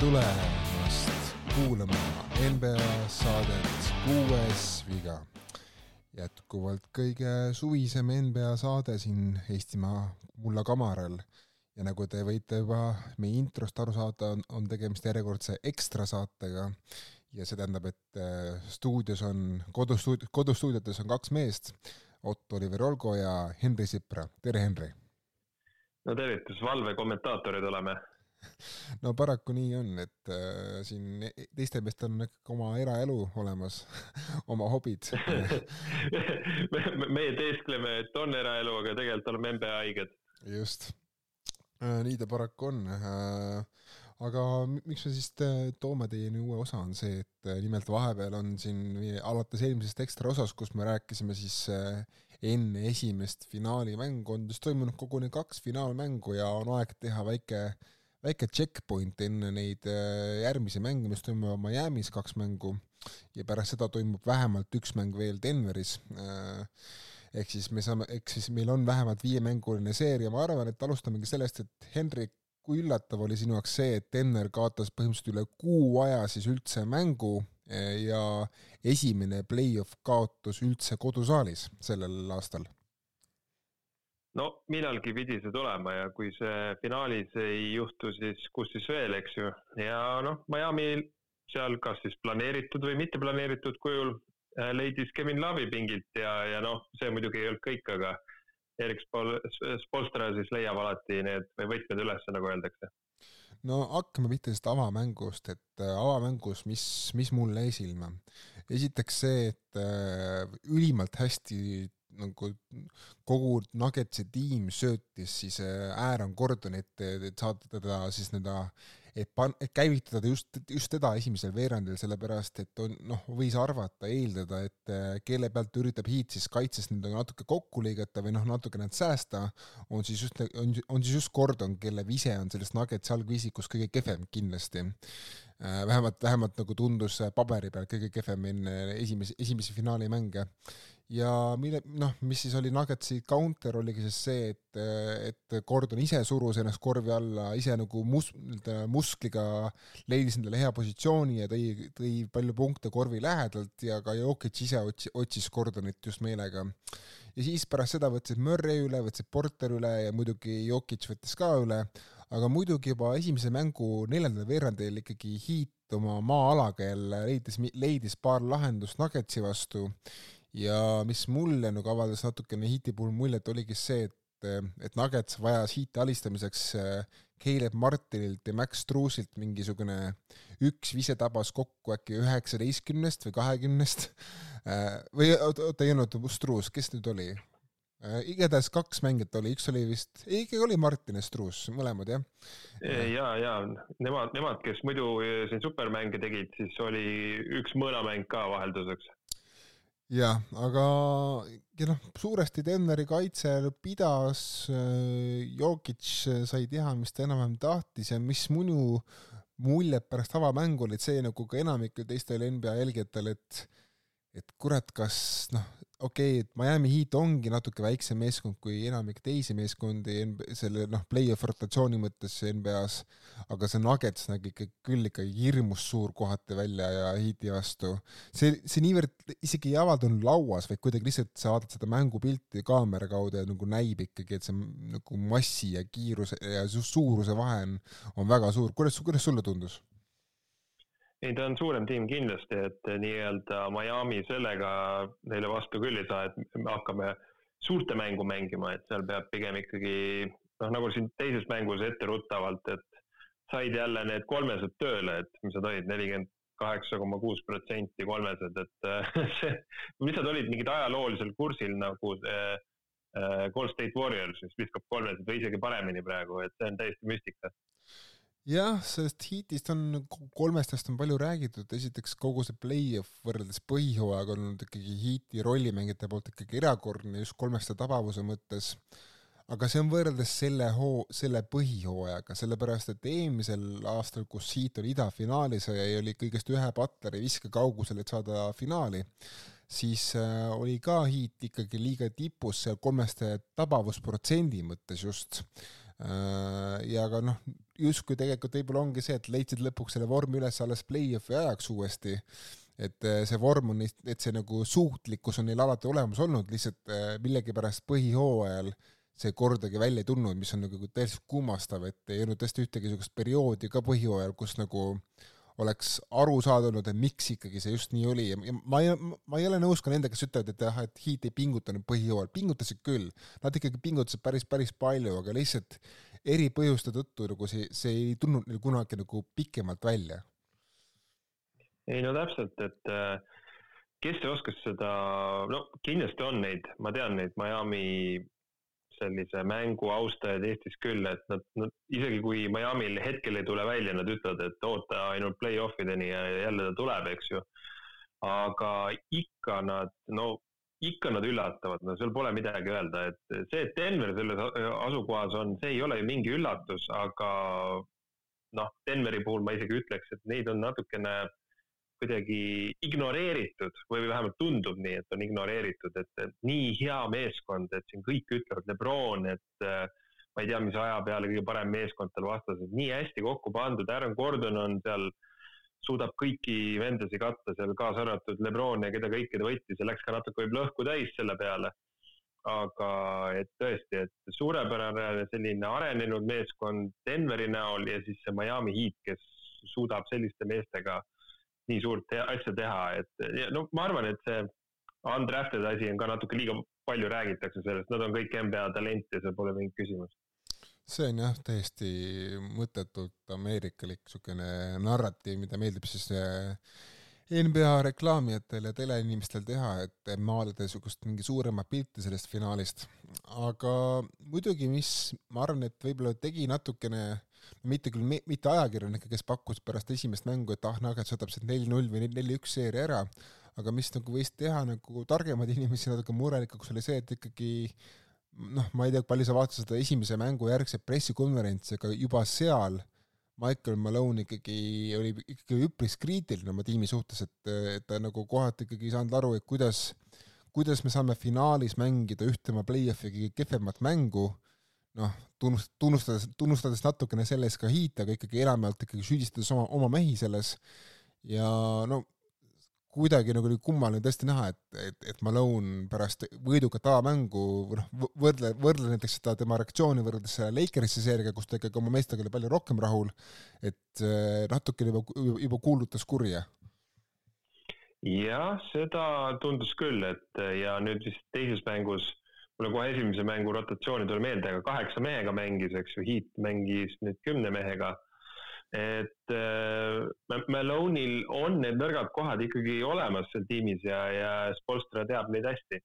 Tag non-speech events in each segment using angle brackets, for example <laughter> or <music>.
tulemast kuulama NBA saadet Kuues viga. jätkuvalt kõige suvisem NBA saade siin Eestimaa mulla kamaral ja nagu te võite juba meie introst aru saada, on, on tegemist järjekordse ekstra saatega ja see tähendab, et äh, stuudios on, kodustuudio, kodustuudiotes on kaks meest, Ott-Oliver Olgo ja Henri Sipra, tere Henri! no tervitus, valvekommentaatorid oleme <laughs> no paraku nii on, et äh, siin e-, teistel meestel on ikkagi oma eraelu olemas <laughs> oma hobid <laughs> me, meie teeskleme, et on eraelu, aga tegelikult oleme NBA haiged. just äh,, nii ta paraku on äh,. aga miks me siis toome teieni uue osa, on see, et äh, nimelt vahepeal on siin alates eelmisest ekstra osast, kus me rääkisime siis äh, enne esimest finaalimängu on siis toimunud koguni kaks finaalmängu ja on aeg teha väike äh, väike checkpoint enne neid äh, järgmisi mänge, mis toimuvad Miami's kaks mängu ja pärast seda toimub vähemalt üks mäng veel Denveris. Äh, ehk siis me saame, ehk siis meil on vähemalt viiemänguline seeria, ma arvan, et alustamegi sellest, et Hendrik, kui üllatav oli sinu jaoks see, et Denver kaotas põhimõtteliselt üle kuu aja siis üldse mängu äh, ja esimene play-off kaotus üldse kodusaalis sellel aastal no millalgi pidi see tulema ja kui see finaalis ei juhtu, siis kus siis veel, eks ju. ja noh, Miami seal kas siis planeeritud või mitte planeeritud kujul äh, leidis Kevin Love'i pingilt ja, ja noh, see muidugi ei olnud kõik, aga Erik Spolstra siis leiab alati need võtmed üles, nagu öeldakse. no hakkame pihta sellest avamängust, et äh, avamängus, mis, mis mulle jäi silma? esiteks see, et äh, ülimalt hästi nagu kogu Nuggetsi tiim söötis siis äh, Aaron Gordonit, et saada teda siis nõnda, et pan-, et käivitada just, just teda esimesel veerandil, sellepärast et on noh, võis arvata, eeldada, et äh, kelle pealt üritab Heat siis kaitses nüüd natuke kokku lõigata või noh, natuke nad säästa, on siis just, on, on siis just Gordon, kelle vise on sellest Nuggetsi algviisikus kõige kehvem kindlasti. Äh, vähemalt, vähemalt nagu tundus paberi peal kõige kehvem enne esimesi, esimesi finaalimänge ja mille, noh, mis siis oli Nuggetsi counter, oligi siis see, et, et Gordon ise surus ennast korvi alla, ise nagu mus-, nii-öelda muskliga leidis endale hea positsiooni ja tõi, tõi palju punkte korvi lähedalt ja ka Jokic ise otsi-, otsis Gordonit just meelega. ja siis pärast seda võtsid Murray üle, võtsid Porter üle ja muidugi Jokic võttis ka üle, aga muidugi juba esimese mängu neljandal veerandil ikkagi Heat oma maa-alaga jälle leidis, leidis paar lahendust Nuggetsi vastu ja mis mulle nagu avaldas natukene Heati puhul muljet, oligi see, et, et Nuggets vajas Heati alistamiseks äh, Caleb Martinilt ja Max Truusilt mingisugune üks vise tabas kokku äkki üheksateistkümnest või kahekümnest äh, <laughs> või oota, ei olnud Struus, kes nüüd oli? Igatahes kaks mängijat oli, üks oli vist, ikkagi oli Martin ja Struus, mõlemad jah? ja, ja nemad, nemad, kes muidu siin supermänge tegid, siis oli üks mõõnamäng ka vahelduseks jah, aga noh, suuresti Denneri kaitse pidas, äh, Jokic sai teha, mis ta enam-vähem tahtis ja mis minu muljed pärast avamängu olid see nagu ka enamikul teistel NBA jälgijatel, et et kurat, kas noh, okei okay,, et Miami Heat ongi natuke väiksem meeskond kui enamik teisi meeskondi selle noh, play-off rotatsiooni mõttes NBA-s, aga see Nuggets nägi ikka küll ikka hirmus suur kohati välja ja Heati vastu. see, see niivõrd isegi ei avaldunud lauas, vaid kuidagi lihtsalt sa vaatad seda mängupilti kaamera kaudu ja nagu näib ikkagi, et see nagu massi ja kiiruse ja suuruse vahe on, on väga suur. kuidas, kuidas sulle tundus? Ei, ta on suurem tiim kindlasti, et nii-öelda Miami sellega neile vastu küll ei saa, et me hakkame suurte mängu mängima, et seal peab pigem ikkagi noh, nagu siin teises mängus etteruttavalt, et said jälle need kolmesed tööle, et mis nad olid, nelikümmend kaheksa koma kuus protsenti kolmesed, et <laughs> see, mis nad olid, mingid ajaloolisel kursil nagu see äh, Gold State Warriors, mis viskab kolmesed või isegi paremini praegu, et see on täiesti müstika jah, sellest hiitist on, kolmestest on palju räägitud, esiteks kogu see play-off võrreldes põhihooajaga on olnud ikkagi hiiti rollimängijate poolt ikkagi erakordne just kolmeste tabavuse mõttes, aga see on võrreldes selle hoo, selle põhihooajaga, sellepärast et eelmisel aastal, kus hiit oli idafinaalis ja oli kõigest ühe Butleri viskekaugusel, et saada finaali, siis äh, oli ka hiit ikkagi liiga tipus seal kolmeste tabavusprotsendi mõttes just ja ka noh, justkui tegelikult võib-olla ongi see, et leidsid lõpuks selle vormi üles alles play-off'i ajaks uuesti, et see vorm on, et see nagu suutlikkus on neil alati olemas olnud, lihtsalt millegipärast põhihooajal see kordagi välja ei tulnud, mis on nagu täiesti kummastav, et ei olnud tõesti ühtegi niisugust perioodi ka põhihooajal, kus nagu oleks aru saada olnud, et miks ikkagi see just nii oli. Ja ma ei, ma ei ole nõus ka nendega, kes ütlevad, et jah, et Heat ei pingutanud põhijooajal, pingutasid küll, nad ikkagi pingutasid päris, päris palju, aga lihtsalt eri põhjuste tõttu nagu see, see ei tulnud neil kunagi nagu pikemalt välja. ei no täpselt, et äh, kes oskas seda, no kindlasti on neid, ma tean neid Miami sellise mängu austajaid Eestis küll, et nad, nad isegi kui Miami'l hetkel ei tule välja, nad ütlevad, et oota ainult play-off ideni ja jälle ta tuleb, eks ju. aga ikka nad, no ikka nad üllatavad, no seal pole midagi öelda, et see, et Denver selles asukohas on, see ei ole ju mingi üllatus, aga noh, Denveri puhul ma isegi ütleks, et neid on natukene kuidagi ignoreeritud või vähemalt tundub nii, et on ignoreeritud, et, nii hea meeskond, et siin kõik ütlevad Lebron, et äh, ma ei tea, mis aja peale kõige parem meeskond tal vastas, et nii hästi kokku pandud, Aaron Gordon on seal, suudab kõiki vendasi katta seal, kaasa arvatud Lebron ja keda kõike ta võttis ja läks ka natuke võib-olla õhku täis selle peale. aga et tõesti, et suurepärane selline arenenud meeskond Denveri näol ja siis see Miami Heat, kes suudab selliste meestega äh, nii suurt asja teha, et no ma arvan, et see undrafted asi on ka natuke liiga palju räägitakse sellest, nad on kõik NBA talent ja see pole mingit küsimust. see on jah, täiesti mõttetult ameerikalik niisugune narratiiv, mida meeldib siis äh, NBA reklaamijatel ja teleinimestel teha, et maalida niisugust mingi suuremat pilti sellest finaalist. aga muidugi, mis ma arvan, et võib-olla tegi natukene mitte küll, mitte ajakirjanikke, kes pakkus pärast esimest mängu, et ah, Nuggets võtab sealt neli-null või neli-üks seeria ära, aga mis nagu võis teha nagu targemad <laughs> inimesi natuke murelikuks, oli see, et ikkagi noh, ma ei tea, palju sa vaatasid seda esimese mängu järgset pressikonverentsi, aga juba seal Michael Malone ikkagi oli ikkagi üpris kriitiline oma tiimi suhtes, et, et ta nagu kohati ikkagi ei saanud aru, et kuidas, kuidas me saame finaalis mängida ühte oma play-off'i kehvemat mängu noh, tunnust-, tunnustades, tunnustades natukene selles ka Heat, aga ikkagi enamjaolt ikkagi süüdistades oma, oma mehi selles ja no kuidagi nagu oli kummaline tõesti näha, et, et, et Malone pärast võidukat avamängu, noh, võrdle, võrdle näiteks seda tema reaktsiooni võrreldes selle Lakerisse seeriaga, kus ta ikkagi oma meestega oli palju rohkem rahul, et eh, natukene juba, juba kuulutas kurja. jah, seda tundus küll, et ja nüüd vist teises mängus mulle kohe esimese mängu rotatsiooni tuli meelde, aga kaheksa mehega mängis, eks ju, Heat mängis nüüd kümne mehega. et äh, Malone'il on need nõrgad kohad ikkagi olemas seal tiimis ja, ja Spolstra teab neid hästi.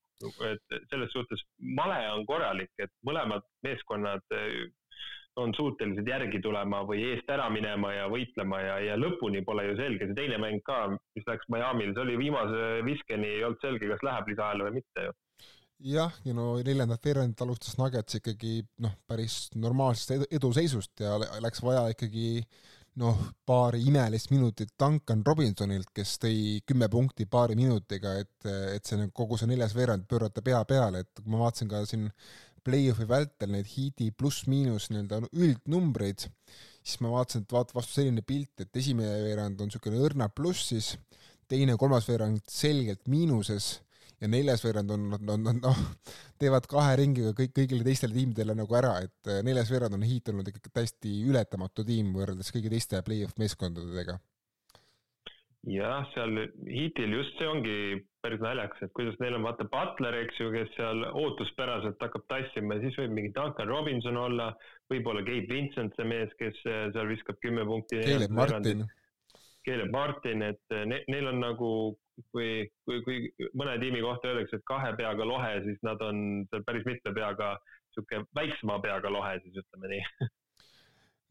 et selles suhtes male on korralik, et mõlemad meeskonnad äh, on suutelised järgi tulema või eest ära minema ja võitlema ja, ja lõpuni pole ju selge, see teine mäng ka, mis läks Miami'l, see oli viimase viskeni ei olnud selge, kas läheb lisaajale või mitte ju jah, ja no neljandat veerandit alustas Nuggets ikkagi noh, päris normaalsest eduseisust ja läks vaja ikkagi noh, paari imelist minutit Duncan Robinsonilt, kes tõi kümme punkti paari minutiga, et, et see kogu see neljas veerand pöörata pea peale, et ma vaatasin ka siin play-off'i vältel neid hiidi pluss-miinus nii-öelda üldnumbreid, siis ma vaatasin, et vaata vastu selline pilt, et esimene veerand on niisugune õrna plussis, teine-kolmas veerand selgelt miinuses ja neljas veerand on, nad, nad, nad noh, teevad kahe ringiga kõik, kõigile teistele tiimidele nagu ära, et eh, neljas veerand on Heat olnud ikkagi täiesti ületamatu tiim võrreldes kõigi teiste play-off meeskondadega. jah, seal Heatil just see ongi päris naljakas, et kuidas neil on vaata Butler, eks ju, kes seal ootuspäraselt hakkab tassima ja siis võib mingi Duncan Robinson olla, võib-olla Gabe Vincent, see mees, kes eh, seal viskab kümme punkti. Caleb Martin. Caleb Martin, et eh, ne, neil on nagu kui, kui, kui mõne tiimi kohta öeldakse, et kahe peaga lohe, siis nad on seal päris mitme peaga, niisugune väiksema peaga lohe, siis ütleme nii.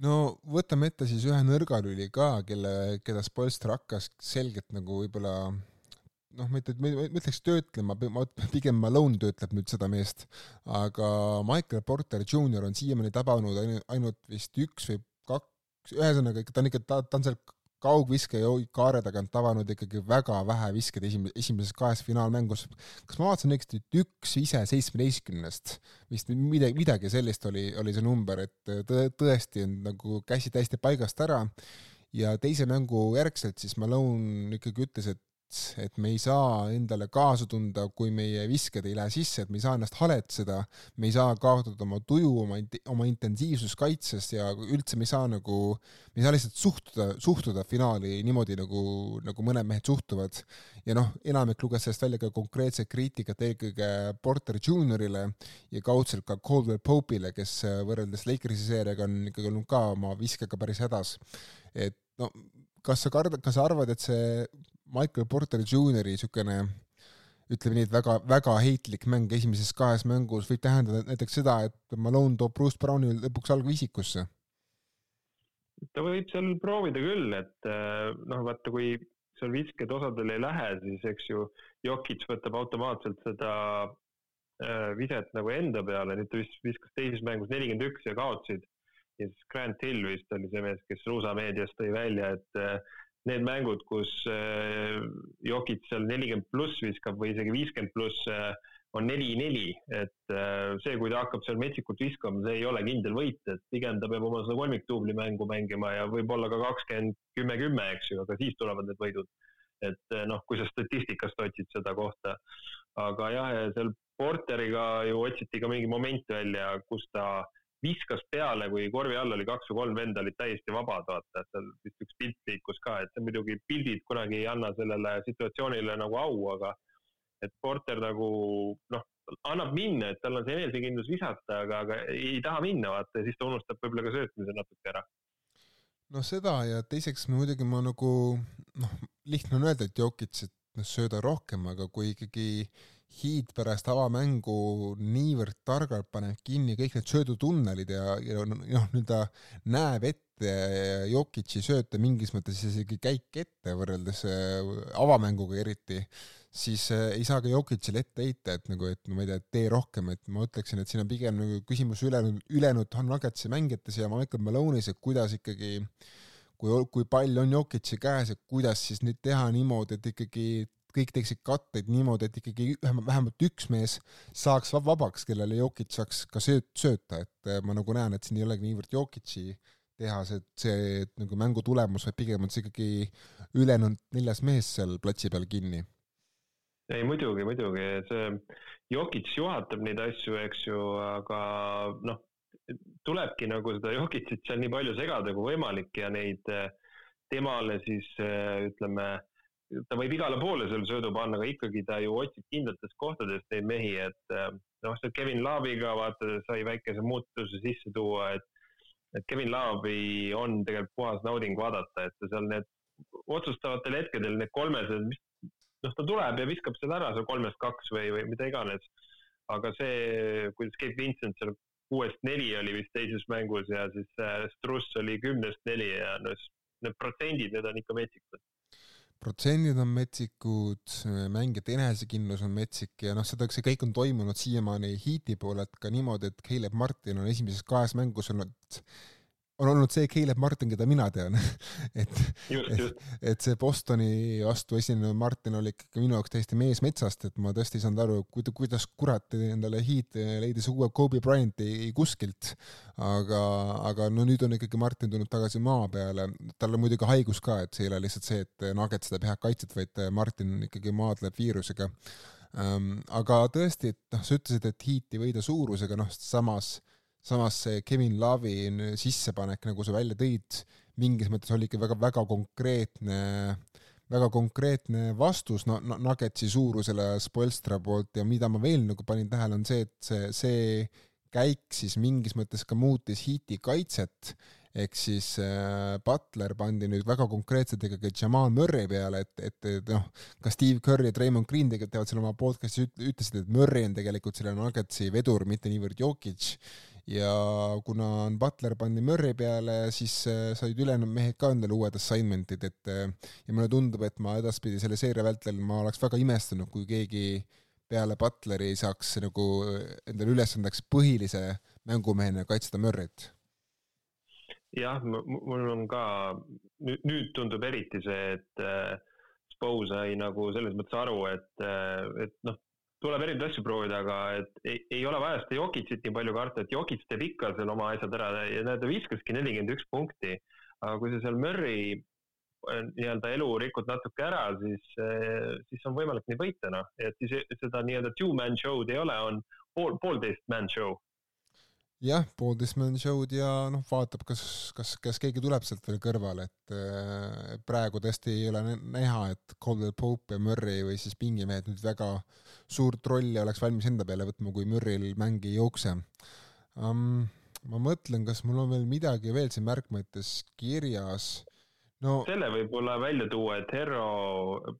No võtame ette siis ühe nõrgalüli ka, kelle, keda Spolster hakkas selgelt nagu võib-olla noh, ma ei, ma ütleks töötlema, ma pigem Malone töötleb nüüd seda meest, aga Michael Porter Jr on siiamaani tabanud ainult vist üks või kaks, ühesõnaga ikka ta on ikka, ta, ta on seal kaugviske kaare tagant avanud ikkagi väga vähe viskeid esim-, esimeses kahes finaalmängus. kas ma vaatasin õigesti, et üks ise seitsmeteistkümnest, vist midagi, midagi sellist oli, oli see number, et tõ-, tõesti on nagu käsi täiesti paigast ära ja teise mängu järgselt siis Malone ikkagi ütles, et et me ei saa endale kaasa tunda, kui meie visked ei lähe sisse, et me ei saa ennast haletseda, me ei saa kaotada oma tuju, oma, oma intensiivsust kaitses ja üldse me ei saa nagu, me ei saa lihtsalt suhtuda, suhtuda finaali niimoodi, nagu, nagu mõned mehed suhtuvad. ja noh, enamik luges sellest välja ka konkreetset kriitikat eelkõige Porter Juniorile ja kaudselt ka Caldwell Pope'ile, kes võrreldes Lakersi seeriaga on ikkagi olnud ka oma viskega päris hädas. et no kas sa kardad, kas sa arvad, et see Michael Porter Jr.i niisugune ütleme nii, et väga, väga heitlik mäng esimeses kahes mängus võib tähendada näiteks seda, et Malone toob Bruce Browni lõpuks algviisikusse? ta võib seal proovida küll, et eh, noh, vaata, kui seal visked osadel ei lähe, siis eks ju Jokic võtab automaatselt seda äh, viset nagu enda peale, nüüd ta vist viskas teises mängus nelikümmend üks ja kaotasid. ja siis Grant Hill vist oli see mees, kes Ruusa meedias tõi välja, et äh, need mängud, kus äh, Jokic seal nelikümmend pluss viskab või isegi viiskümmend pluss, äh, on neli-neli, et äh, see, kui ta hakkab seal metsikult viskama, see ei ole kindel võit, et pigem ta peab oma seda kolmikduubli mängu mängima ja võib-olla ka kakskümmend, kümme, kümme, eks ju, aga siis tulevad need võidud. et noh, kui sa statistikast otsid seda kohta. aga jah, seal Porteriga ju otsiti ka mingi moment välja, kus ta äh, viskas peale, kui korvi all oli kaks või kolm venda olid täiesti vabad, vaata, et seal vist üks pilt liikus ka, et muidugi pildid kunagi ei anna sellele situatsioonile nagu au, aga et Porter nagu noh, annab minna, et tal on see enesekindlus visata, aga, aga ei taha minna, vaata, ja siis ta unustab võib-olla ka söötmise natuke ära. no seda ja teiseks muidugi ma nagu noh, lihtne on öelda, et Jokic, et noh, sööda rohkem, aga kui ikkagi Heat pärast avamängu niivõrd targalt paneb kinni kõik need söödutunnelid ja, ja noh, nüüd ta näeb ette Jokitši sööte mingis mõttes isegi käik ette võrreldes äh, avamänguga eriti, siis äh, ei saa ka Jokitšile ette heita, et nagu, et ma ei tea, tee rohkem, et ma ütleksin, et siin on pigem nagu küsimus ülejäänud, ülejäänud Nuggetsi mängijates ja Michael Malone'is, et kuidas ikkagi kui, kui pall on Jokitši käes, et kuidas siis nüüd teha niimoodi, et ikkagi kõik teeksid katteid niimoodi, et ikkagi vähemalt üks mees saaks vabaks, kellele Jokic saaks ka sööt, sööta, et eh, ma nagu näen, et siin ei olegi niivõrd Jokic'i tehas, et see et nagu mängu tulemus, vaid pigem on see ikkagi ülejäänud neljas mees seal platsi peal kinni. ei muidugi, muidugi, see Jokic juhatab neid asju, eks ju, aga noh, tulebki nagu seda Jokicit seal nii palju segada kui võimalik ja neid eh, temale siis eh, ütleme ta võib igale poole selle söödu panna, aga ikkagi ta ju otsib kindlatest kohtadest neid mehi, et äh, noh, see Kevin Love'iga vaata sai väikese muutuse sisse tuua, et et Kevin Love'i on tegelikult puhas nauding vaadata, et ta seal need otsustavatel hetkedel need kolmesed, noh, ta tuleb ja viskab selle ära, see kolmest kaks või, või mida iganes. aga see, kuidas Kate Vincent seal kuuest neli oli vist teises mängus ja siis äh, Struss oli kümnest neli ja no need protsendid, need on ikka metsikud protsendid on metsikud, mängijate enesekindlus on metsik ja noh, seda, see kõik on toimunud siiamaani Heati poolelt ka niimoodi, et Caleb Martin on esimeses kahes mängus olnud on olnud see Caleb Martin, keda mina tean <laughs> et, et, et see Bostoni vastu esinenud Martin oli ikkagi minu jaoks täiesti mees metsast, et ma tõesti ei saanud aru, kuidas kurat endale Heat leidis uue Kobe Bryanti kuskilt. aga, aga no nüüd on ikkagi Martin tulnud tagasi maa peale, tal on muidugi haigus ka, et see ei ole lihtsalt see, et Nugget seda head kaitset, vaid Martin ikkagi maadleb viirusega. Ähm, aga tõesti, et noh, sa ütlesid, et Heat ei võida suurusega, noh samas samas see Kevin Love'i sissepanek, nagu sa välja tõid, mingis mõttes oli ikka väga-väga konkreetne, väga konkreetne vastus no, no, Nuggetsi suurusele Spoelstra poolt ja mida ma veel nagu panin tähele, on see, et see, see käik siis mingis mõttes ka muutis Heati kaitset, ehk siis äh, Butler pandi nüüd väga konkreetselt ikkagi Jamal Murray peale, et, et, et noh, ka Steve Curry ja Raymond Green tegelikult teevad seal oma podcast'is, ütlesid, et Murray on tegelikult selle Nuggetsi vedur, mitte niivõrd Jokic ja kuna Butler pandi Murry peale, siis äh, said ülejäänud mehed ka endale uued assignment'id, et äh, ja mulle tundub, et ma edaspidi selle seeria vältel ma oleks väga imestanud, kui keegi peale Butleri saaks nagu endale ülesandeks põhilise mängumehena kaitsta Murryt jah, mul on ka, nüüd tundub eriti see, et äh, Spo sai nagu selles mõttes aru, et, äh, et noh, tuleb erinevaid asju proovida, aga et ei, ei ole vaja seda Jokitsit nii palju karta, et Jokits teeb ikka seal oma asjad ära ja näed, ta viskaski nelikümmend üks punkti. aga kui sa seal Murry äh, nii-öelda elu rikud natuke ära, siis, siis on võimalik neid võita, noh, et siis seda nii-öelda two-man show'd ei ole, on pool, poolteist man show jah, poolteist man show'd ja noh, vaatab, kas, kas, kas keegi tuleb sealt veel kõrvale, et äh, praegu tõesti ei ole näha, et Caldwell Pope ja Murry või siis pingimehed nüüd väga suurt rolli oleks valmis enda peale võtma, kui Murryl mäng ei jookse um,. ma mõtlen, kas mul on veel midagi veel siin märkmetes kirjas no selle võib-olla välja tuua, et Herro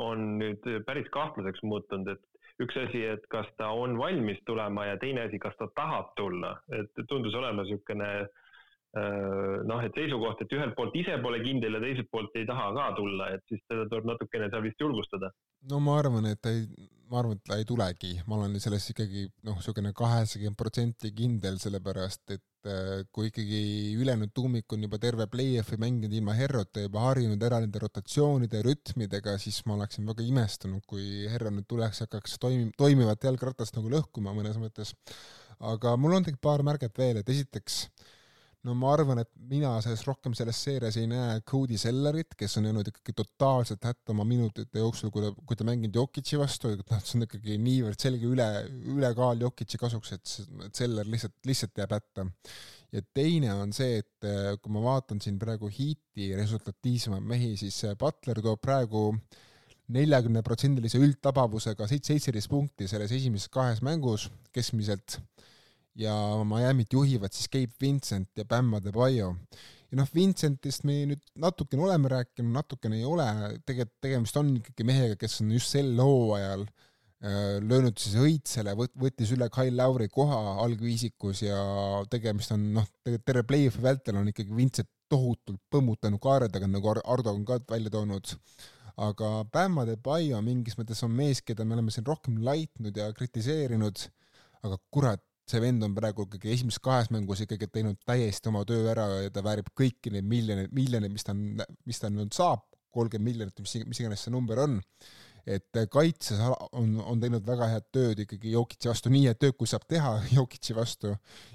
on nüüd päris kahtlaseks muutunud, et üks asi, et kas ta on valmis tulema ja teine asi, kas ta tahab tulla, et tundus olema niisugune äh, noh, et seisukoht, et ühelt poolt ise pole kindel ja teiselt poolt ei taha ka tulla, et siis teda tuleb natukene seal vist julgustada. no ma arvan, et ta ei, ma arvan, et ta ei tulegi, ma olen selles ikkagi noh, niisugune kaheksakümmend protsenti kindel, sellepärast et äh, kui ikkagi ülejäänud tuumik on juba terve play-off'i mänginud ilma Herrota, juba harjunud ära nende rotatsioonide, rütmidega, siis ma oleksin väga imestunud, kui Herro nüüd tuleks ja hakkaks toimi-, toimivat jalgratast nagu lõhkuma mõnes mõttes. aga mul on tegelikult paar märget veel, et esiteks äh, no ma arvan, et mina selles rohkem selles seerias ei näe Cody Sellerit, kes on jäänud ikkagi totaalselt hätta oma minutite jooksul, kui ta, kui ta mänginud Jokic'i vastu, et noh, see on ikkagi niivõrd selge üle, ülekaal Jokic'i kasuks, et, et Seller lihtsalt, lihtsalt jääb hätta. ja teine on see, et äh, kui ma vaatan siin praegu Heati resultatiivsemaid mehi, siis äh, Butler toob praegu neljakümneprotsendilise üldtabavusega seitse, seitseteist punkti selles esimeses kahes mängus keskmiselt ja Miami't juhivad siis Gabe Vincent ja Bam Adebayo. ja noh, Vincentist me nüüd natukene oleme rääkinud, natukene ei ole, tegelikult tegemist on ikkagi mehega, kes on just sel hooajal äh, löönud siis õitsele, võt-, võttis üle Kyle Lauri koha algviisikus ja tegemist on noh, terve play-off'i vältel on ikkagi Vincent tohutult põmmutanud kaardega, nagu Ardo on ka välja toonud. Aga Bam Adebayo mingis mõttes on mees, keda me oleme siin rohkem laitnud ja kritiseerinud, aga kurat, see vend on praegu ikkagi esimeses kahes mängus ikkagi teinud täiesti oma töö ära ja ta väärib kõiki neid miljoneid, miljoneid, mis ta on, mis ta nüüd saab, kolmkümmend miljonit, mis, mis iganes see number on et kaitses on, on teinud väga head tööd ikkagi Jokitsi vastu, nii head tööd, kui saab teha <laughs> Jokitsi vastu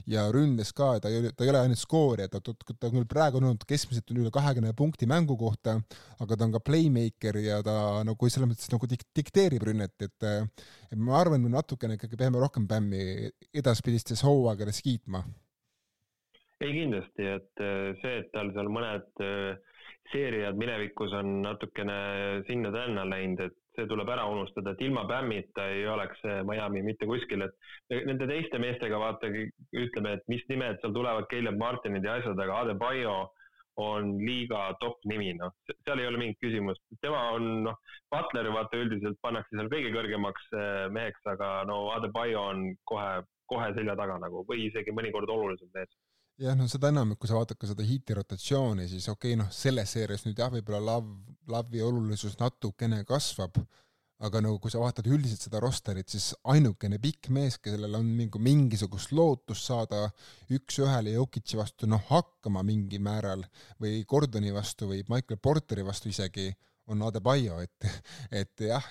ja ründes ka, ta ei ole, ta ei ole ainult skoorija, ta, ta, ta on küll praegu olnud keskmiselt üle kahekümne punkti mängu kohta, aga ta on ka playmaker ja ta nagu selles mõttes nagu dik-, dikteerib rünnet, et et ma arvan, me natukene ikkagi peame rohkem Bämmi edaspidistes hooaegades kiitma. ei kindlasti, et see, et tal seal mõned seeriad minevikus on natukene sinna-tänna läinud, et see tuleb ära unustada, et ilma Bämmita ei oleks Miami mitte kuskil, et nende teiste meestega vaatagi, ütleme, et mis nimed seal tulevad, Caleb Martinid ja asjad, aga Adebayo on liiga top nimi, noh, seal ei ole mingit küsimust. tema on, noh, Butleri vaata üldiselt pannakse seal kõige kõrgemaks eh, meheks, aga no Adebayo on kohe, kohe selja taga nagu või isegi mõnikord olulisem mees jah, no seda enam, et kui sa vaatad ka seda hiiti rotatsiooni, siis okei okay,, noh, selles seerias nüüd jah, võib-olla Love, Love'i olulisus natukene kasvab, aga nagu kui sa vaatad üldiselt seda rosterit, siis ainukene pikk mees, kellel on mingi, mingisugust lootust saada üks-ühele Jokic'i vastu noh, hakkama mingil määral või Gordoni vastu või Michael Porteri vastu isegi, on Adebayo, et, et jah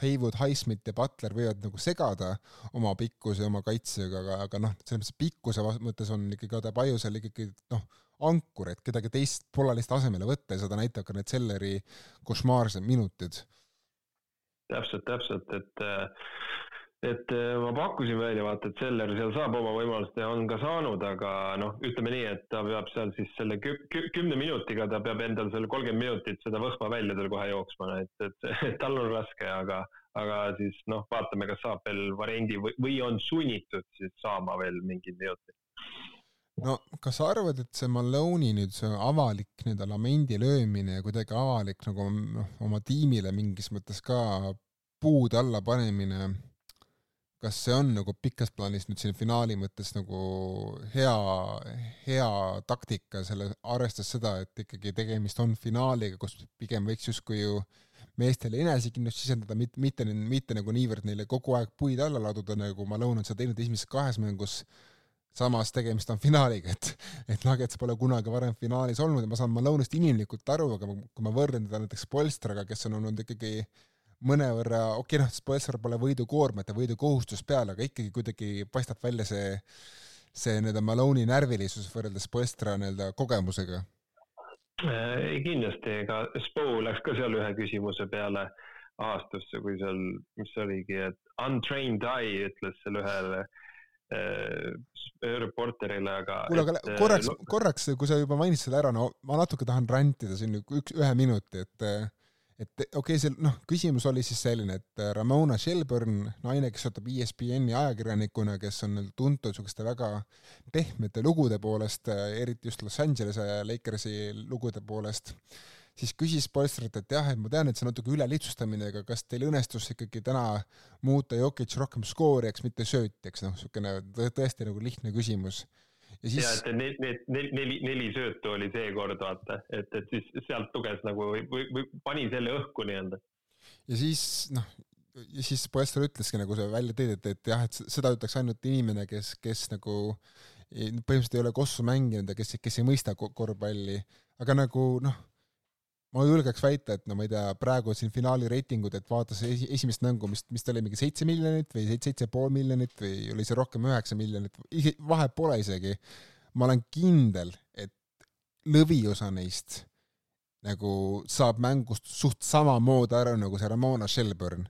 Haywood, Highsmith ja Butler võivad nagu segada oma pikkuse ja oma kaitsega, aga, aga noh, selles mõttes pikkuse mõttes on ikkagi Adebayo seal ikkagi noh, ankur, et kedagi teist polalist asemele võtta ja seda näitab ka need Selleri košmaarsed minutid. täpselt, täpselt, et et äh, ma pakkusin välja, vaata, et Seller seal saab oma võimalust ja on ka saanud, aga noh, ütleme nii, et ta peab seal siis selle kü kü kümne minutiga, ta peab endal selle kolmkümmend minutit seda võhma välja tal kohe jooksma, et, et, et <laughs> tal on raske, aga, aga siis noh, vaatame, kas saab veel variandi või, või on sunnitud siis saama veel mingid minutid. No kas sa arvad, et see Malone'i nüüd see avalik nii-öelda lamendi löömine ja kuidagi avalik nagu noh, oma tiimile mingis mõttes ka puud alla panemine kas see on nagu pikas plaanis nüüd siin finaali mõttes nagu hea, hea taktika, selle, arvestades seda, et ikkagi tegemist on finaaliga, kus pigem võiks justkui ju meestele enesekindlust sisendada, mitte, mitte, mitte nagu niivõrd neile kogu aeg puid alla laduda, nagu Malone on seda teinud esimeses kahes mängus, samas tegemist on finaaliga, et, et Nuggets pole kunagi varem finaalis olnud ja ma saan Malone'ist inimlikult aru, aga kui ma võrdlen teda näiteks Polstraga, kes on olnud ikkagi mõnevõrra, okei okay, noh, Polster pole võidukoormat ja võidukohustust peal, aga ikkagi kuidagi paistab välja see, see nii-öelda Malone'i närvilisus võrreldes Polstra nii-öelda kogemusega. ei kindlasti, ega Spo läks ka seal ühe küsimuse peale aastasse, kui seal, mis oligi, et untrained eye ütles seal ühele äh, reporterile, aga. kuule, aga et, korraks, korraks, kui sa juba mainisid selle ära, no ma natuke tahan rantida siin üks, ühe minuti, et et okei okay,, see noh, küsimus oli siis selline, et Ramona Shelburne, naine, kes töötab ESPN-i ajakirjanikuna, kes on tuntud niisuguste väga pehmete lugude poolest, eriti just Los Angelese Lakersi lugude poolest siis küsis Polstrat, et jah, et ma tean, et see on natuke ülelihtsustamine, aga kas teil õnnestus ikkagi täna muuta Jokic rohkem skoorijaks, mitte söötjaks, noh, niisugune tõesti nagu lihtne küsimus. Ja siis. ja, et need, need neli, neli, neli söötu oli seekord, vaata, et, et siis sealt luges nagu või, või, või pani selle õhku nii-öelda. ja siis noh, ja siis Polster ütleski nagu sa välja tõid, et, et jah, et seda ütleks ainult inimene, kes, kes nagu põhimõtteliselt ei ole kossu mänginud ja kes, kes ei mõista korvpalli, aga nagu noh ma julgeks väita, et no ma ei tea, praegu siin finaali reitingud, et vaatas esi, esimest mängu, mis, mis ta oli, mingi seitse miljonit või seitse, seitse pool miljonit või oli see rohkem üheksa miljonit, vahet pole isegi. ma olen kindel, et lõviosa neist nagu saab mängust suht samamoodi aru nagu see Ramona Shelburne.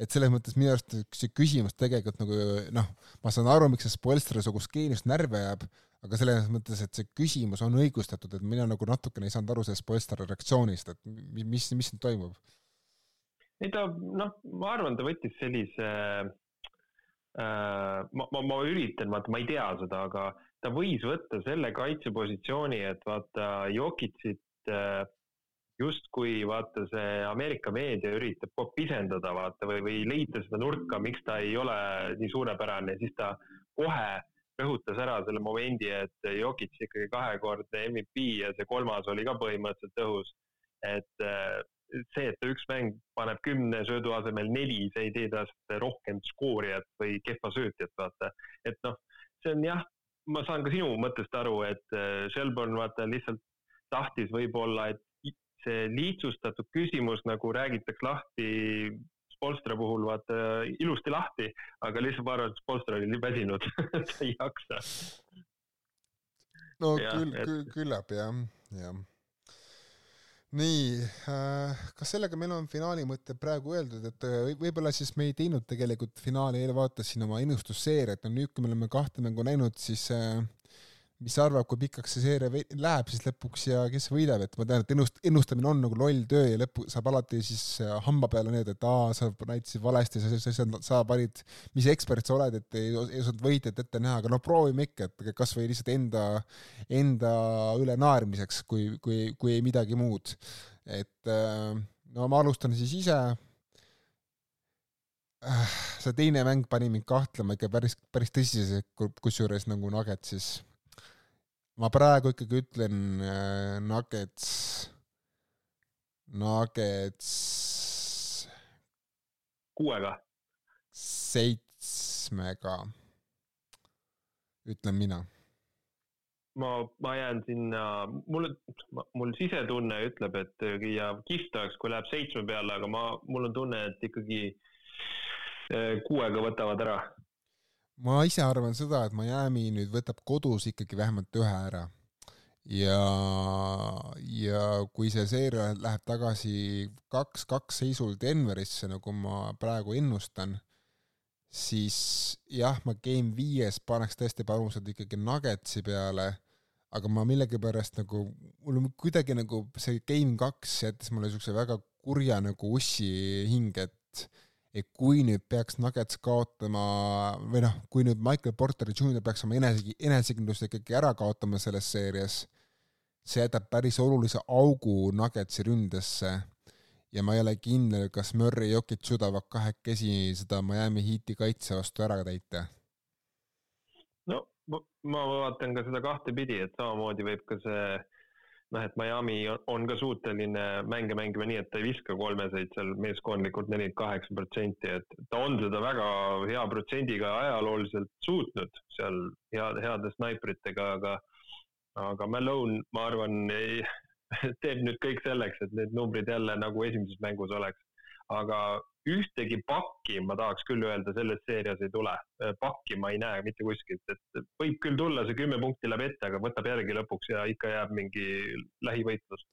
et selles mõttes minu arust see küsimus tegelikult nagu noh, ma saan aru, miks see Spoelstra sugust geeniust närvi ajab, aga selles mõttes, et see küsimus on õigustatud, et mina nagu natukene ei saanud aru sellest Polsteri reaktsioonist, et mis, mis nüüd toimub? ei ta noh, ma arvan, ta võttis sellise äh,, ma, ma, ma üritan, vaata, ma ei tea seda, aga ta võis võtta selle kaitsepositsiooni, et vaata Jokitsit äh, justkui vaata see Ameerika meedia üritab pisendada vaata või, või leida seda nurka, miks ta ei ole nii suurepärane, siis ta kohe rõhutas ära selle momendi, et Jokic ikkagi kahekordne MVP ja see kolmas oli ka põhimõtteliselt õhus. et äh, see, et ta üks mäng paneb kümne söödu asemel neli, see ei tee tast rohkem skoorijat või kehva söötjat, vaata. et noh, see on jah, ma saan ka sinu mõttest aru, et äh, Shelburne vaata lihtsalt tahtis võib-olla, et see lihtsustatud küsimus nagu räägitakse lahti Spolstra puhul vaata ilusti lahti, aga lihtsalt ma arvan, et Spolstra oli nii väsinud <laughs> ta ei jaksa. no ja, küll et..., küll, küllap jah, jah. nii äh,, kas sellega meil on finaali mõte praegu öeldud, et äh, võib-olla siis me ei teinud tegelikult finaali eelvaates siin oma ennustusseeriat, no nüüd, kui me oleme kahte mängu näinud, siis äh, mis sa arvad, kui pikaks see seeria läheb siis lõpuks ja kes võidab, et ma tean, et ennust-, ennustamine on nagu loll töö ja lõpu saab alati siis äh, hamba peale need, et aa, sa näitasid valesti, sa, sa, sa, sa panid, mis ekspert sa oled, et ei, ei osanud võitjat ette näha, aga no proovime ikka, et kasvõi lihtsalt enda, enda üle naermiseks, kui, kui, kui ei midagi muud. et äh, no ma alustan siis ise äh, see teine mäng pani mind kahtlema ikka päris, päris tõsiselt, kusjuures nagu Nugget siis ma praegu ikkagi ütlen äh, Nuggets, Nuggets. kuuega? seitsmega, ütlen mina. ma, ma jään sinna, mul, mul sisetunne ütleb, et ja kihvt oleks, kui läheb seitsme peale, aga ma, mul on tunne, et ikkagi äh, kuuega võtavad ära ma ise arvan seda, et Miami nüüd võtab kodus ikkagi vähemalt ühe ära. ja, ja kui see seeria läheb tagasi kaks-kaks seisul Denverisse, nagu ma praegu ennustan, siis jah, ma Game viies paneks tõesti panused ikkagi Nuggetsi peale, aga ma millegipärast nagu, mul on kuidagi nagu see Game kaks jättis mulle niisuguse väga kurja nagu ussi hinge, et et kui nüüd peaks Nuggets kaotama või noh, kui nüüd Michael Porter Jr peaks oma enese, enesekindlust ikkagi ära kaotama selles seerias, see jätab päris olulise augu Nuggetsi ründesse ja ma ei ole kindel, kas Murray ja Jokic suudavad kahekesi seda Miami Heati kaitse vastu ära täita. no ma, ma vaatan ka seda kahtepidi, et samamoodi võib ka see noh, et Miami on ka suuteline mänge mängima nii, et ta ei viska kolmeseid seal meeskondlikult nelikümmend kaheksa protsenti, et ta on seda väga hea protsendiga ajalooliselt suutnud seal heade, heade snaipritega, aga aga Malone, ma arvan, ei, <laughs> teeb nüüd kõik selleks, et need numbrid jälle nagu esimeses mängus oleks. aga ühtegi pakki, ma tahaks küll öelda, selles seerias ei tule. pakki ma ei näe mitte kuskilt, et võib küll tulla see kümme punkti läheb ette, aga võtab järgi lõpuks ja ikka jääb mingi lähivõitlus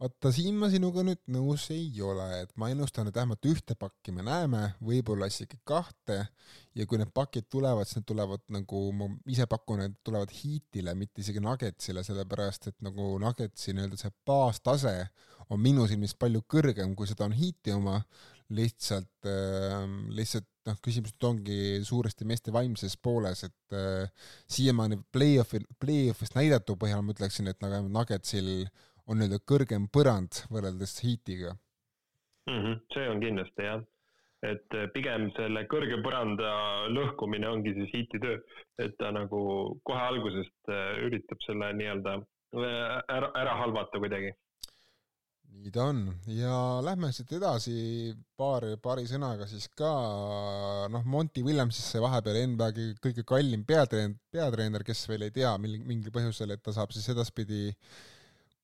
vaata, siin ma sinuga nüüd nõus ei ole, et ma ennustan, et vähemalt ühte pakki me näeme, võib-olla isegi kahte ja kui need pakid tulevad, siis need tulevad nagu ma ise pakun, et tulevad Heatile, mitte isegi Nuggetsile, sellepärast et nagu Nuggetsi nii-öelda see baastase on minu silmis palju kõrgem, kui seda on Heati oma, lihtsalt äh,, lihtsalt noh, küsimus nüüd ongi suuresti meeste vaimses pooles, et äh, siiamaani play-off'i, play-off'ist näidatu põhjal ma ütleksin, et nagu Nuggetsil on nii-öelda kõrgem põrand võrreldes Heatiga mm. -hmm, see on kindlasti jah, et äh, pigem selle kõrge põranda lõhkumine ongi siis Heati töö, et ta nagu kohe algusest äh, üritab selle nii-öelda äh, ära, ära halvata kuidagi nii ta on. Ja lähme siit edasi paari, paari sõnaga siis ka noh, Monty Williamsisse vahepeal NBA kõige kallim peatreener, peatreener, kes veel ei tea mil, mingil põhjusel, et ta saab siis edaspidi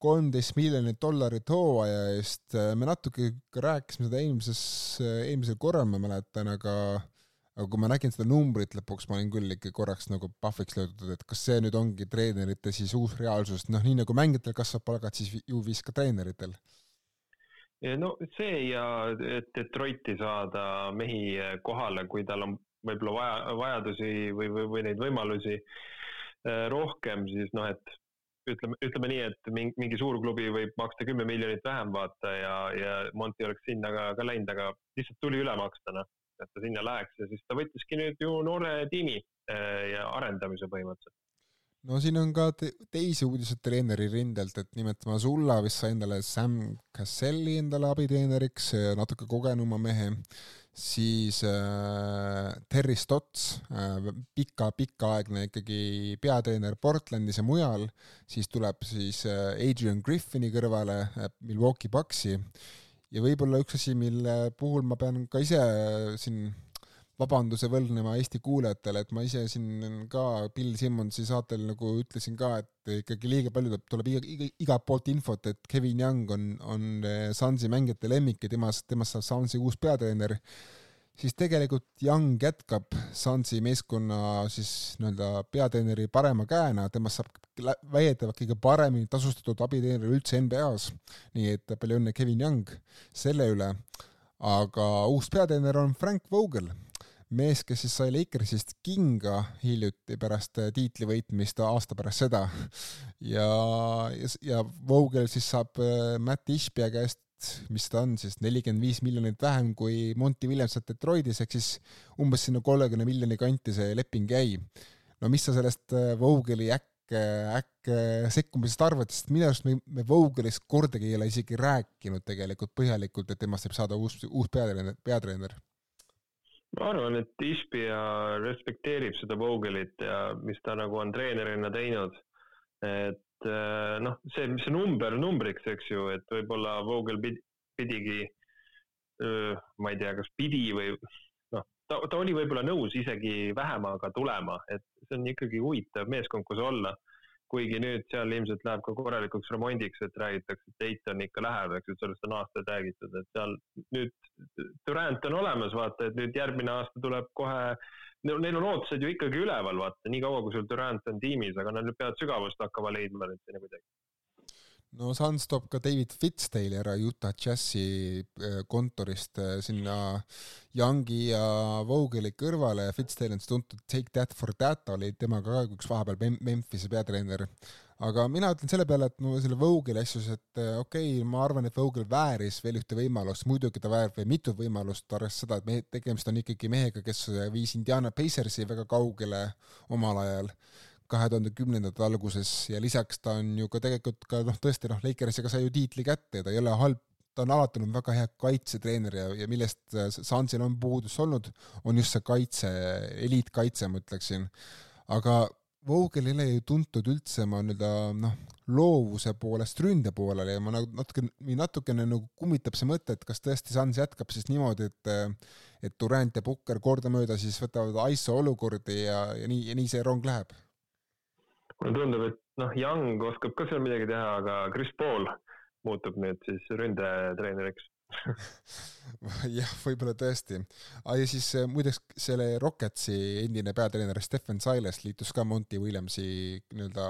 kolmteist miljonit dollarit hooaja eest, me natuke rääkisime seda eelmises, eelmisel korral, ma mäletan, aga aga kui ma nägin seda numbrit lõpuks, ma olin küll ikka korraks nagu pahviks löödud, et kas see nüüd ongi treenerite siis uus reaalsus, noh, nii nagu mängijatel kasvab palgad, siis ju viis ka treeneritel. No see ja et Detroiti saada mehi kohale, kui tal on võib-olla vaja, vajadusi või, või, või neid võimalusi rohkem, siis noh, et ütleme, ütleme nii, et mingi, mingi suur klubi võib maksta kümme miljonit vähem vaata ja, ja Monti oleks sinna ka, ka läinud, aga lihtsalt tuli üle maksta, noh, et ta sinna läheks ja siis ta võttiski nüüd ju noore tiimi äh, ja arendamise põhimõtteliselt. No siin on ka te teisi uudiseid treeneri rindelt, et nimelt Masulla vist sai endale Sam Casselli endale abiteeneriks, natuke kogenuma mehe, siis äh, Terry Stotts äh,, pika, pikaaegne ikkagi peatreener Portlandis ja mujal, siis tuleb siis äh, Adrian Griffini kõrvale äh, Milwaukee Bucksi ja võib-olla üks asi, mille puhul ma pean ka ise siin vabanduse võlgnema Eesti kuulajatele, et ma ise siin ka Bill Simmonsi saatel nagu ütlesin ka, et ikkagi liiga palju tuleb iga, iga, igalt poolt infot, et Kevin Young on, on eh, Sunsi mängijate lemmik ja temast, temast saab Sunsi uus peatreener, siis tegelikult Young jätkab Sunsi meeskonna siis nii-öelda peatreeneri parema käena, temast saab väidetavalt kõige paremini tasustatud abiteener üldse NBA-s. nii et palju õnne, Kevin Young, selle üle. aga uus peatreener on Frank Vogel mees, kes siis sai Lakersist kinga hiljuti pärast äh, tiitli võitmist aasta pärast seda ja, ja, ja Vogel siis saab äh, Matt Ishbia käest mis ta on siis, nelikümmend viis miljonit vähem kui Monty Williams Detroitis, ehk siis umbes sinna kolmekümne miljoni kanti see leping jäi. no mis sa sellest äh, Vogeli äkk, äkk sekkumisest arvad, sest minu arust me, me Vogelist kordagi ei ole isegi rääkinud tegelikult põhjalikult, et temast võib saada uus, uus peatreener, peatreener ma arvan, et Ishbia respekteerib seda Vogelit ja mis ta nagu on treenerina teinud. et noh, see, mis see number numbriks, eks ju, et võib-olla Vogel pidi, pidigi, ma ei tea, kas pidi või noh, ta, ta oli võib-olla nõus isegi vähemaga tulema, et see on ikkagi huvitav meeskond, kus olla kuigi nüüd seal ilmselt läheb ka korralikuks remondiks, et räägitakse, et Dayton ikka läheb, eks ju, sellest on aastaid räägitud, et seal nüüd Durant on olemas, vaata, et nüüd järgmine aasta tuleb kohe, neil on ootused ju ikkagi üleval, vaata, nii kaua, kui sul Durant on tiimis, aga nad nüüd peavad sügavust hakkama leidma nüüd sinna kuidagi no Suns toob ka David Fitzdale'i ära Utah Jazzi äh, kontorist äh, sinna Youngi ja Vogeli kõrvale. Ja Fitzdale on siis tuntud Take That For That oli temaga ka üks vahepeal Memphise peatreener. aga mina ütlen selle peale, et no selle Vogeli asjus, et äh, okei okay,, ma arvan, et Vogel vääris veel ühte võimalust, muidugi ta väärib veel mitut võimalust, arvestades seda, et mehe, tegemist on ikkagi mehega, kes viis Indiana Pacersi väga kaugele omal ajal kahe tuhande kümnendate alguses ja lisaks ta on ju ka tegelikult ka noh, tõesti noh, Lakersiga sai ju tiitli kätte ja ta ei ole halb, ta on alati olnud väga hea kaitsetreener ja, ja millest Sansil on puudus olnud, on just see kaitse, eliitkaitse, ma ütleksin. aga Vogel ei ole ju tuntud üldse oma nii-öelda noh, loovuse poolest ründe poolele ja ma nagu natuke, natukene nagu kummitab see mõte, et kas tõesti Suns jätkab siis niimoodi, et et Durant ja Pukker kordamööda siis võtavad ISO olukordi ja, ja nii, ja nii see rong läheb. Mulle tundub, et noh, Young oskab ka seal midagi teha, aga Chris Paul muutub nüüd siis ründetreeneriks <laughs> jah, võib-olla tõesti. Ah, ja siis äh, muideks selle Rocketsi endine peatreener Stephen Silas liitus ka Monty Williamsi nii-öelda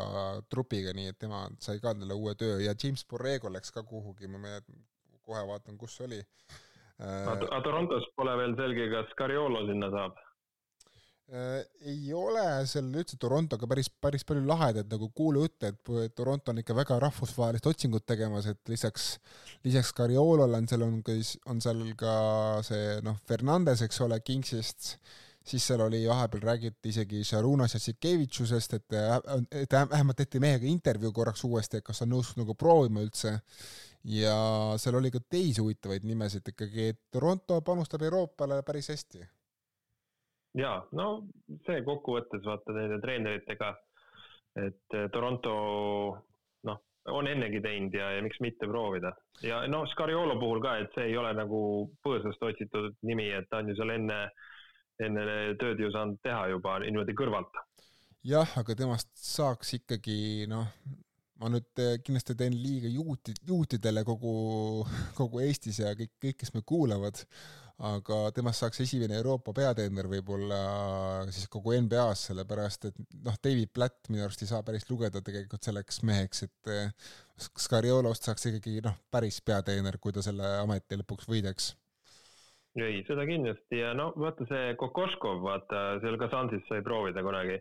trupiga, nii et tema sai ka endale uue töö ja James Borrego läks ka kuhugi, ma kohe vaatan, kus see oli. aga Torontos pole veel selge, kas Cariolo sinna saab? Äh, ei ole seal üldse Torontoga päris, päris palju lahedaid nagu kuulujutte, et Toronto on ikka väga rahvusvahelist otsingut tegemas, et lisaks, lisaks Cariolole on seal, on on seal ka see noh, Fernandes, eks ole, Kingsist, siis seal oli vahepeal räägiti isegi Šarunas Jassikevitšusest, et, et vähemalt tehti mehega intervjuu korraks uuesti, et kas on nõus nagu proovima üldse. ja seal oli ka teisi huvitavaid nimesid ikkagi, et Toronto panustab Euroopale päris hästi jaa, no see kokkuvõttes vaata nende treeneritega, et eh, Toronto noh, on ennegi teinud ja, ja miks mitte proovida. ja no Scariolo puhul ka, et see ei ole nagu põõsast otsitud nimi, et ta on ju seal enne, enne tööd ju saanud teha juba niimoodi kõrvalt. jah, aga temast saaks ikkagi noh, ma nüüd eh, kindlasti teen liiga juuti, juutidele kogu, kogu Eestis ja kõik, kõik, kes me kuulavad aga temast saaks esimene Euroopa peatreener võib-olla siis kogu NBA-s, sellepärast et noh, David Platt minu arust ei saa päris lugeda tegelikult selleks meheks, et eh, Scariolost saaks ikkagi noh, päris peatreener, kui ta selle ameti lõpuks võidaks. Ei, seda kindlasti. Ja no vaata see Kokoškov, vaata seal ka Sansis sai proovida kunagi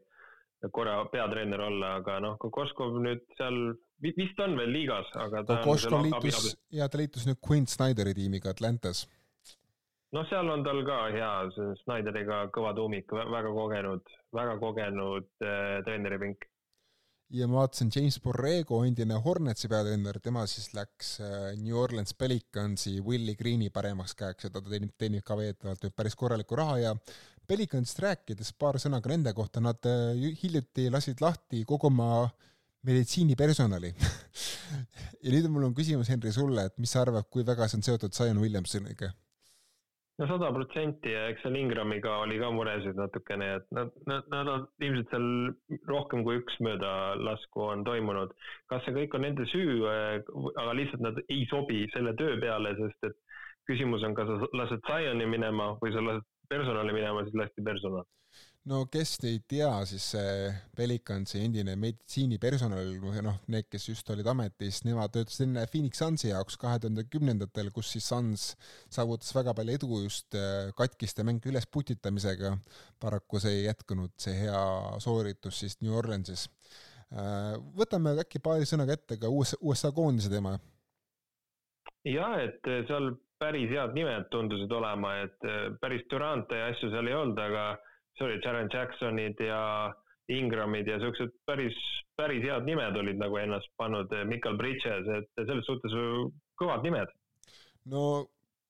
korra peatreener olla, aga noh, Kokoškov nüüd seal vist on veel liigas, aga ta Kokoškov liitus, ja ta liitus nüüd Quinn Snyderi tiimiga Atlantas noh, seal on tal ka hea, Snyderiga kõva tuumik, väga kogenud, väga kogenud äh, treeneripink. ja ma vaatasin, James Borrego, endine Hornetsi peatreener, tema siis läks äh, New Orleans Pelicansi Willie Green'i paremaks käeks ja ta teenib, teenib ka veetavalt nüüd päris korralikku raha ja Pelicansist rääkides paar sõna ka nende kohta, nad äh, hiljuti lasid lahti kogu oma meditsiinipersonali <laughs> ja nüüd mul on küsimus, Henri, sulle, et mis sa arvad, kui väga see on seotud Zion Williamsoniga? No sada protsenti ja eks seal Ingramiga oli ka muresid natukene, et nad, nad, nad on ilmselt seal rohkem kui üks möödalasku on toimunud. kas see kõik on nende süü, aga lihtsalt nad ei sobi selle töö peale, sest et küsimus on, kas sa lased Zioni minema või sa lased personali minema, siis lasti personal no kes ei tea, siis see Pelicansi endine meditsiinipersonal, noh, need, kes just olid ametis, nemad töötasid enne Phoenix Sunsi jaoks kahe tuhande kümnendatel, kus siis Suns saavutas väga palju edu just äh, katkiste mänge ülesputitamisega. paraku see ei jätkunud, see hea sooritus siis New Orleansis. Äh, võtame äkki paari sõnaga ette ka USA, USA koondise teema. jah, et seal päris head nimed tundusid olema, et äh, päris Durante asju seal ei olnud, aga see oli Jaren Jacksonid ja Ingramid ja siuksed päris, päris head nimed olid nagu ennast pannud, Mikal Bridges, et selles suhtes kõvad nimed. no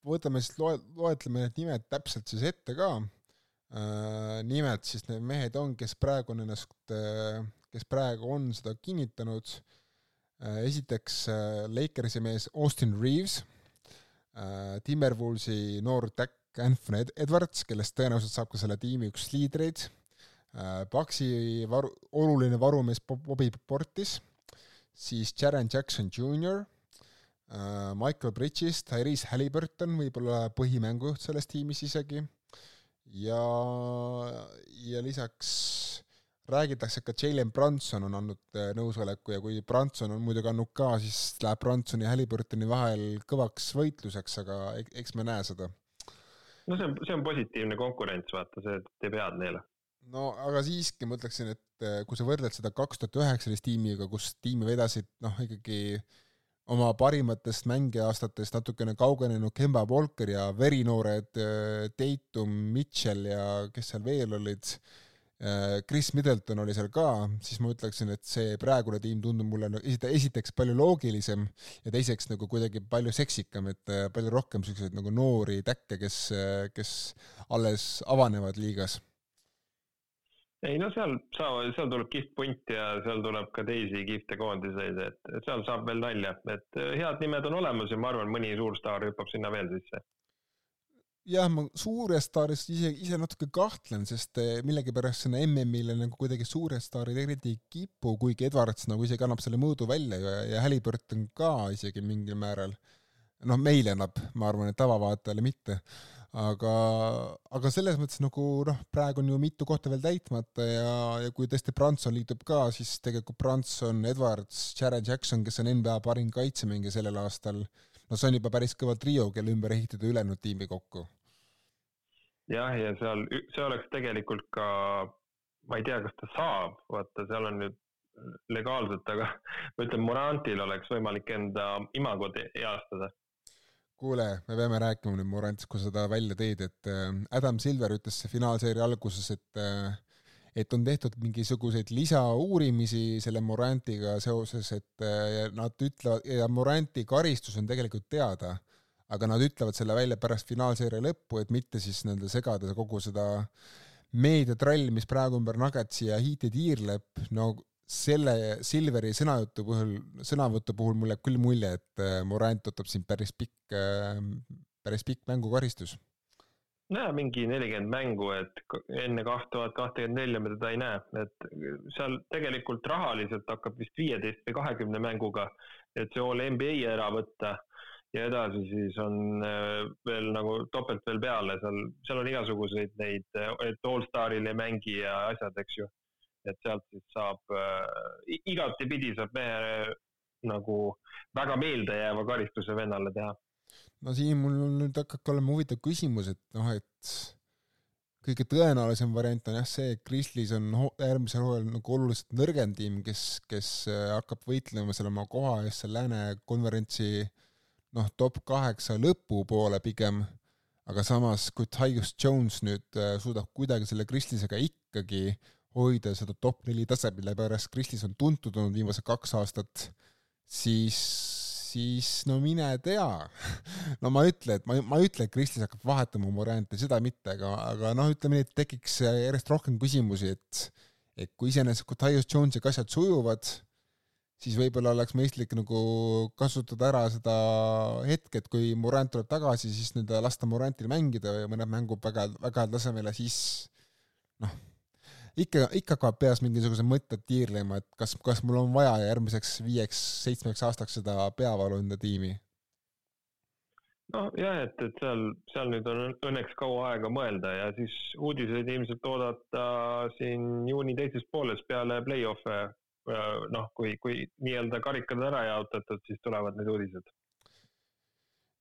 võtame siis loe, loetleme need nimed täpselt siis ette ka äh,. nimed siis need mehed on, kes praegu on ennast äh,, kes praegu on seda kinnitanud äh,. esiteks Lakersi mees Austin Reaves Timberwolvesi noor täkk Anthony Edwards, kellest tõenäoliselt saab ka selle tiimi üks liidreid, Paxi äh, varu, oluline varumees Bobby Portis, siis Jaren Jackson Jr, äh, Michael Bridges, Tyrese Halliburton, võib-olla põhimängujuht selles tiimis isegi, ja, ja lisaks räägitakse, ka Jalen Branson on andnud äh, nõusoleku ja kui Branson on muidugi andnud ka, siis läheb Bransoni ja Halliburtoni vahel kõvaks võitluseks, aga eks me näe seda no see on, see on positiivne konkurents, vaata, see teeb head neile. no aga siiski ma ütleksin, et eh, kui sa võrdled seda kaks tuhat üheksateist tiimiga, kus tiimi vedasid noh, ikkagi oma parimatest mängiaastatest natukene kaugenenud Kemba Walker ja verinoored Tatum, eh, Mitchell ja kes seal veel olid Äh, Chris Middleton oli seal ka, siis ma ütleksin, et see praegune tiim tundub mulle esita-, esiteks palju loogilisem ja teiseks nagu kuidagi palju seksikam, et äh, palju rohkem niisuguseid nagu noori täkke, kes, kes alles avanevad liigas. ei no seal, seal, seal tuleb kihvt punt ja seal tuleb ka teisi kihvte koondiseid, et seal saab veel nalja, et head nimed on olemas ja ma arvan, mõni suur staar hüppab sinna veel sisse jah, ma suure staarist ise, ise natuke kahtlen, sest eh, millegipärast sinna MM-ile nagu kuidagi suured staarid eriti ei kipu, kuigi Edwards nagu isegi annab selle mõõdu välja ja, ja Halliburton ka isegi mingil määral. noh, meile annab, ma arvan, et tavavaatajale mitte. aga, aga selles mõttes nagu noh, praegu on ju mitu kohta veel täitmata ja, ja kui tõesti Branson liitub ka, siis tegelikult Branson, Edwards, Jared Jackson, kes on NBA parim kaitsemängija sellel aastal no see on juba päris kõva trio, kelle ümber ehitada ülejäänud tiimi kokku. jah, ja seal, see oleks tegelikult ka, ma ei tea, kas ta saab, vaata, seal on nüüd legaalselt, aga ma ütlen, Morantil oleks võimalik enda imagot heastada kuule, me peame rääkima nüüd Morantist, kui sa ta välja tõid, et äh, Adam Silver ütles finaalseeria alguses, et äh, et on tehtud mingisuguseid lisauurimisi selle Morantiga seoses, et äh, nad ütlevad ja Moranti karistus on tegelikult teada, aga nad ütlevad selle välja pärast finaalseeria lõppu, et mitte siis nii-öelda segada kogu seda meediatralli, mis praegu ümber Nuggetsi ja Heat'i tiirleb, no selle Silveri sõnajutu puhul, sõnavõtu puhul mul jääb küll mulje, et äh, Morant võtab siin päris pikk, äh, päris pikk mängukaristus no mingi nelikümmend mängu, et enne kaht tuhat kahtekümmend nelja me teda ei näe, et seal tegelikult rahaliselt hakkab vist viieteist või kahekümne mänguga, et see all NBA ära võtta ja edasi siis on äh, veel nagu topelt veel peale, seal, seal on igasuguseid neid, et allstaril ei mängi ja asjad, eks ju. et sealt siis saab äh,, igatepidi saab mehe äh, nagu väga meeldejääva karistuse vennale teha no siin mul nüüd hakkabki olema huvitav küsimus, et noh, et kõige tõenäolisem variant on jah see, et Grizzlies on järgmisel hooajal nagu oluliselt nõrgem tiim, kes, kes äh, hakkab võitlema seal oma koha eest seal lääne konverentsi noh, top kaheksa lõpupoole pigem, aga samas, kui Tyus Jones nüüd äh, suudab kuidagi selle Grizzliesega ikkagi hoida seda top neli taset, mille pärast Grizzlies on tuntud olnud viimased kaks aastat, siis siis no mine tea. <laughs> No ma ei ütle, et ma, ma ei ütle, et Kristis hakkab vahetama oma variante, seda mitte, aga, aga noh, ütleme nii, et tekiks järjest rohkem küsimusi, et et kui iseenesest, Tyus Jonesiga asjad sujuvad, siis võib-olla oleks mõistlik nagu kasutada ära seda hetke, et kui Morant tuleb tagasi, siis nii-öelda lasta Morantil mängida ja mõned mängub väga, väga heal tasemel ja siis noh ikka, ikka hakkavad peas mingisugused mõtted tiirlema, et kas, kas mul on vaja järgmiseks viieks-seitsmeks aastaks seda peavalu enda tiimi? nojah, et, et seal, seal nüüd on õnneks kaua aega mõelda ja siis uudiseid ilmselt oodata siin juuni teises pooles peale play-off'e. noh, kui, kui nii-öelda karikad ära jaotatud, siis tulevad need uudised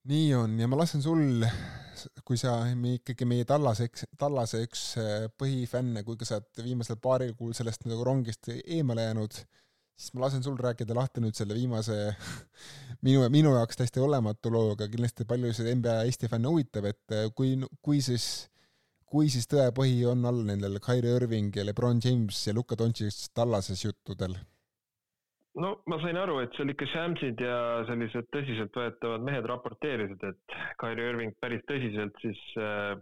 nii on. Ja ma lasen sul, kui sa ikkagi meie Tallase, Tallase üks äh, põhifänne, kuigi sa oled viimasel paaril kuul sellest nagu rongist eemale jäänud, siis ma lasen sul rääkida lahti nüüd selle viimase <laughs> minu, minu jaoks täiesti olematu loo, aga kindlasti paljusid NBA Eesti fänne huvitab, et äh, kui, kui siis, kui siis tõepõhi on all nendel Kyrie Irving ja Lebron James ja Luka Doncic Tallases juttudel no ma sain aru, et seal ikka Shamsid ja sellised tõsiseltvõetavad mehed raporteerisid, et Kyrie Irving päris tõsiselt siis äh,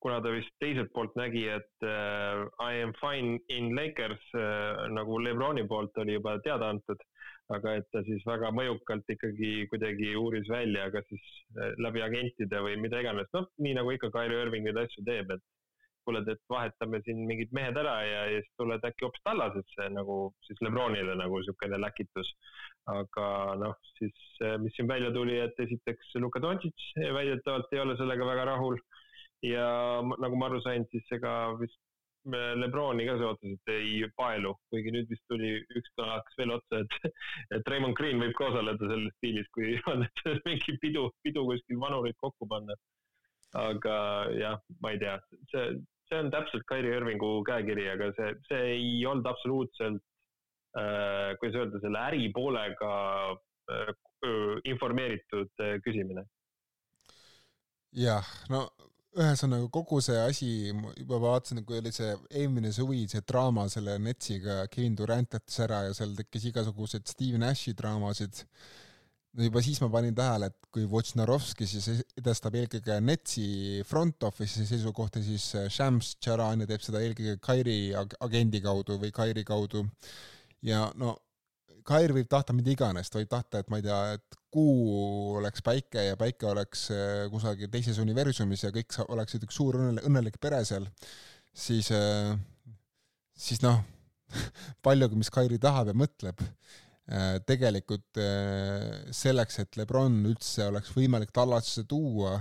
kuna ta vist teiselt poolt nägi, et äh, I am fine in Lakers äh, nagu Lebroni poolt oli juba teada antud, aga et ta siis väga mõjukalt ikkagi kuidagi uuris välja, kas siis äh, läbi agentide või mida iganes, noh, nii nagu ikka Kyrie Irving neid asju teeb, et kuule, et vahetame siin mingid mehed ära ja, ja siis tuled äkki hoopis Tallasesse nagu siis Lebronile nagu niisugune läkitus. aga noh, siis mis siin välja tuli, et esiteks Luka Doncic väidetavalt ei ole sellega väga rahul ja nagu ma aru sain, siis ega vist Lebroni ka see otseselt ei paelu, kuigi nüüd vist tuli üks kõlaks veel otsa, et, <laughs> et Raymond Green võib ka osaleda selles stiilis, kui <laughs> on <laughs> mingi pidu, pidu kuskil vanurid kokku panna aga jah, ma ei tea, see, see on täpselt Kairi Irvingu käekiri, aga see, see ei olnud absoluutselt äh,, kuidas öelda, selle äripoolega äh, informeeritud äh, küsimine. jah, no ühesõnaga kogu see asi, juba vaatasin, kui oli see eelmine suvi, see draama selle Netsiga, Kevin Durant jättis ära ja seal tekkis igasuguseid Steve Nashi draamasid juba siis ma panin tähele, et kui Wojnarowski siis edestab eelkõige Netsi front office'i seisukohti, siis äh, Shams Charania teeb seda eelkõige Kairi agendi kaudu või Kairi kaudu. ja no Kair võib tahta mida iganes, ta võib tahta, et ma ei tea, et kuu oleks päike ja päike oleks äh, kusagil teises universumis ja kõik oleksid üks suur õnnelik, pere seal, siis, äh, siis noh, <laughs> paljugi, mis Kairi tahab ja mõtleb tegelikult äh, selleks, et Lebron üldse oleks võimalik Tallasesse tuua,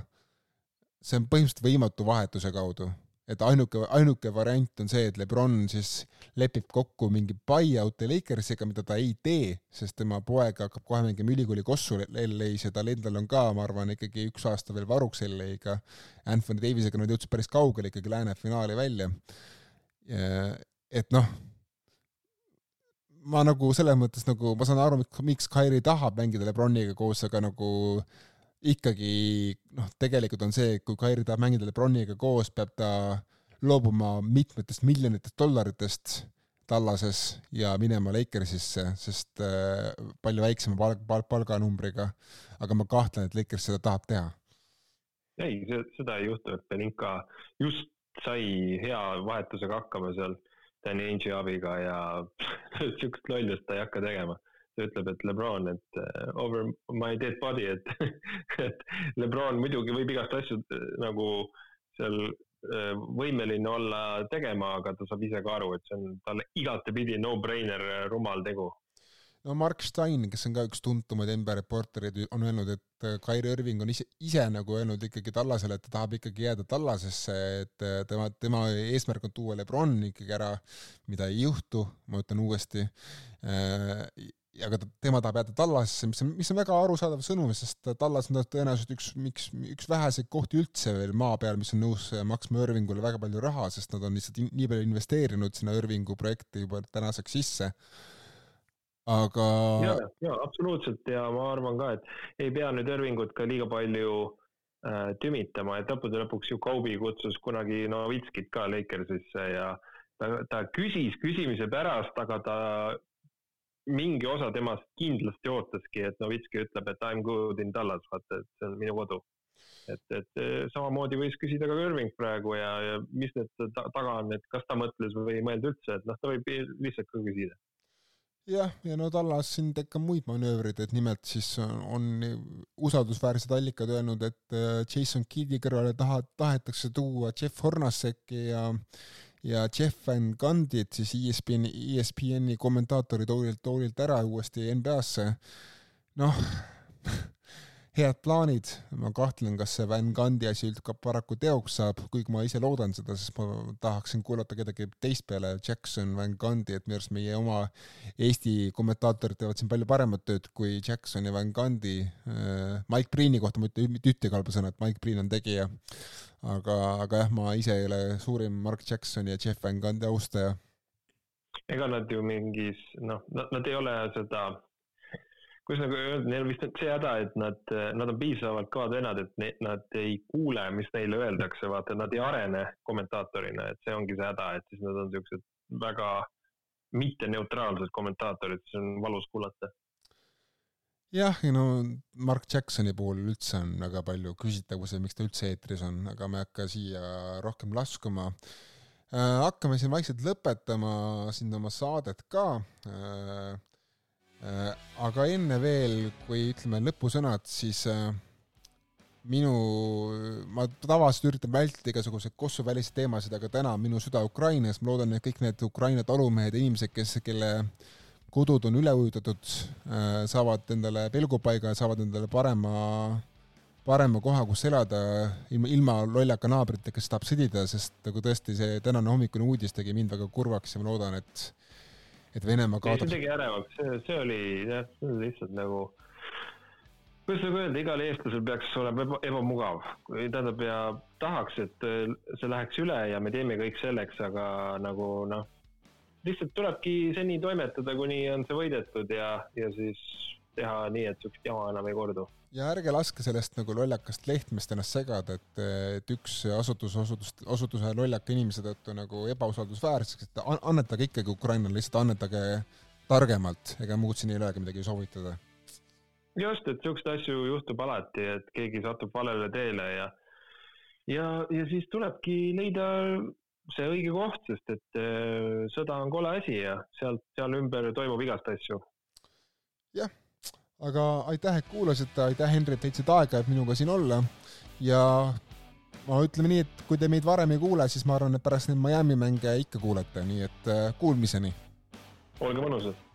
see on põhimõtteliselt võimatu vahetuse kaudu. et ainuke, ainuke variant on see, et Lebron siis lepib kokku mingi buy-out'i Lakersiga, mida ta ei tee, sest tema poeg hakkab kohe mängima ülikooli kossu LA-s ja tal endal on ka, ma arvan, ikkagi üks aasta veel varuks LA-ga. Anthony Davisega nad jõudsid päris kaugele ikkagi lääne finaali välja. et noh ma nagu selles mõttes nagu, ma saan aru, miks Kairi tahab mängida Lebroniga koos, aga nagu ikkagi noh, tegelikult on see, et kui Kairi tahab mängida Lebroniga koos, peab ta loobuma mitmetest miljonitest dollaritest Tallases ja minema Lakersisse, sest äh, palju väiksema palg, palg, palganumbriga. aga ma kahtlen, et Lakers seda tahab teha. ei, seda ei juhtu, et Belinka just sai hea vahetusega hakkama seal Danny Ainge'i abiga ja <laughs> sihukest lollust ta ei hakka tegema. ta ütleb, et Lebron, et uh, over my dead body, et <laughs> et Lebron muidugi võib igast asju uh, nagu seal uh, võimeline olla tegema, aga ta saab ise ka aru, et see on talle igatepidi no-brainer rumal tegu no Mark Stein, kes on ka üks tuntumaid NBA reportereid, on öelnud, et äh, Kairi Irving on ise, ise nagu öelnud ikkagi Tallasele, et ta tahab ikkagi jääda Tallasesse, et äh, tema, tema eesmärk on tuua Lebron ikkagi ära, mida ei juhtu, ma ütlen uuesti. Äh, aga tema tahab jääda Tallasesse, mis on, mis on väga arusaadav sõnum, sest Tallas on tõenäoliselt üks, miks, üks väheseid kohti üldse veel maa peal, mis on nõus maksma Irvingule väga palju raha, sest nad on lihtsalt nii palju investeerinud sinna Irvingu projekti juba tänaseks sisse aga. ja, ja absoluutselt ja ma arvan ka, et ei pea nüüd Irvingut ka liiga palju äh, tümitama, et lõppude lõpuks ju Kobe kutsus kunagi Novitskit ka Lakersisse ja ta, ta küsis küsimise pärast, aga ta mingi osa temast kindlasti ootaski, et Novitski ütleb, et I m good in Dallas, vaata, et see on minu kodu. et, et samamoodi võis küsida ka Irving praegu ja, ja mis need taga on, et kas ta mõtles või ei mõelnud üldse, et noh, ta võib lihtsalt ka küsida jah, ja no Tallas siin teeb ka muid manöövreid, et nimelt siis on usaldusväärsed allikad öelnud, et äh, Jason Kiddi kõrvale taha, tahetakse tuua Jeff Hornaceki ja ja Jeff Van Gundit siis ESPN, ESPN-i kommentaatori toolilt, toolilt ära uuesti NBA-sse. noh <laughs> head plaanid, ma kahtlen, kas see Van Gundy asi üldse paraku teoks saab, kuigi ma ise loodan seda, sest ma tahaksin kuulata kedagi teist peale Jackson, Van Gundy, et minu arust meie oma Eesti kommentaatorid teevad siin palju paremat tööd kui Jackson ja Van Gundy. Äh, Mike Breen'i kohta ma ütlen mitte ühtegi halba sõna, et Mike Breen on tegija. aga, aga jah, ma ise ei ole suurim Mark Jacksoni ja Jeff Van Gundy austaja. ega nad ju mingis, noh, nad ei ole seda kuidas nagu öelda, neil vist on see häda, et nad, nad on piisavalt kõvad vennad, et ne, nad ei kuule, mis neile öeldakse, vaata, nad ei arene kommentaatorina, et see ongi see häda, et siis nad on siuksed väga mitteneutraalsed kommentaatorid, siis on valus kuulata. jah, ja no Mark Jacksoni puhul üldse on väga palju küsitavusi, miks ta üldse eetris on, aga me ei hakka siia rohkem laskuma äh, hakkame siin vaikselt lõpetama siin oma saadet ka. Äh, aga enne veel, kui ütleme lõpusõnad, siis äh, minu, ma tavaliselt üritan vältida igasuguseid kossuväliseid teemasid, aga täna on minu süda Ukrainas, ma loodan, et kõik need Ukraina talumehed ja inimesed, kes, kelle kodud on üle ujutatud, äh, saavad endale pelgupaiga, saavad endale parema, parema koha, kus elada, ilma, ilma lollaka naabritega, kes tahab sõdida, sest nagu tõesti see tänane hommikune uudis tegi mind väga kurvaks ja ma loodan, et et Venemaa kaotab. see tegi ärevaks, see, see oli jah, see oli lihtsalt nagu, kuidas nagu öelda, igal eestlasel peaks olema eba, ebamugav, tähendab ja tahaks, et äh, see läheks üle ja me teeme kõik selleks, aga nagu noh, lihtsalt tulebki seni toimetada, kuni on see võidetud ja, ja siis teha nii, et siukest jama enam ei kordu ja ärge laske sellest nagu lollakast lehtmest ennast segada, et, et üks asutus osutus, osutuse lollaka inimese tõttu nagu ebausaldusväärseks, et annetage ikkagi Ukrainale, lihtsalt annetage targemalt, ega muud siin ei olegi midagi soovitada. just, et siukseid asju juhtub alati, et keegi satub valele teele ja, ja, ja siis tulebki leida see õige koht, sest et äh, sõda on kole asi ja sealt, seal ümber toimub igast asju. jah, aga aitäh, et kuulasite, aitäh, Henri, et leidsite aega, et minuga siin olla. Ja ma ütleme nii, et kui te meid varem ei kuule, siis ma arvan, et pärast neid Miami mänge ikka kuulete, nii et äh, kuulmiseni. olge mõnusad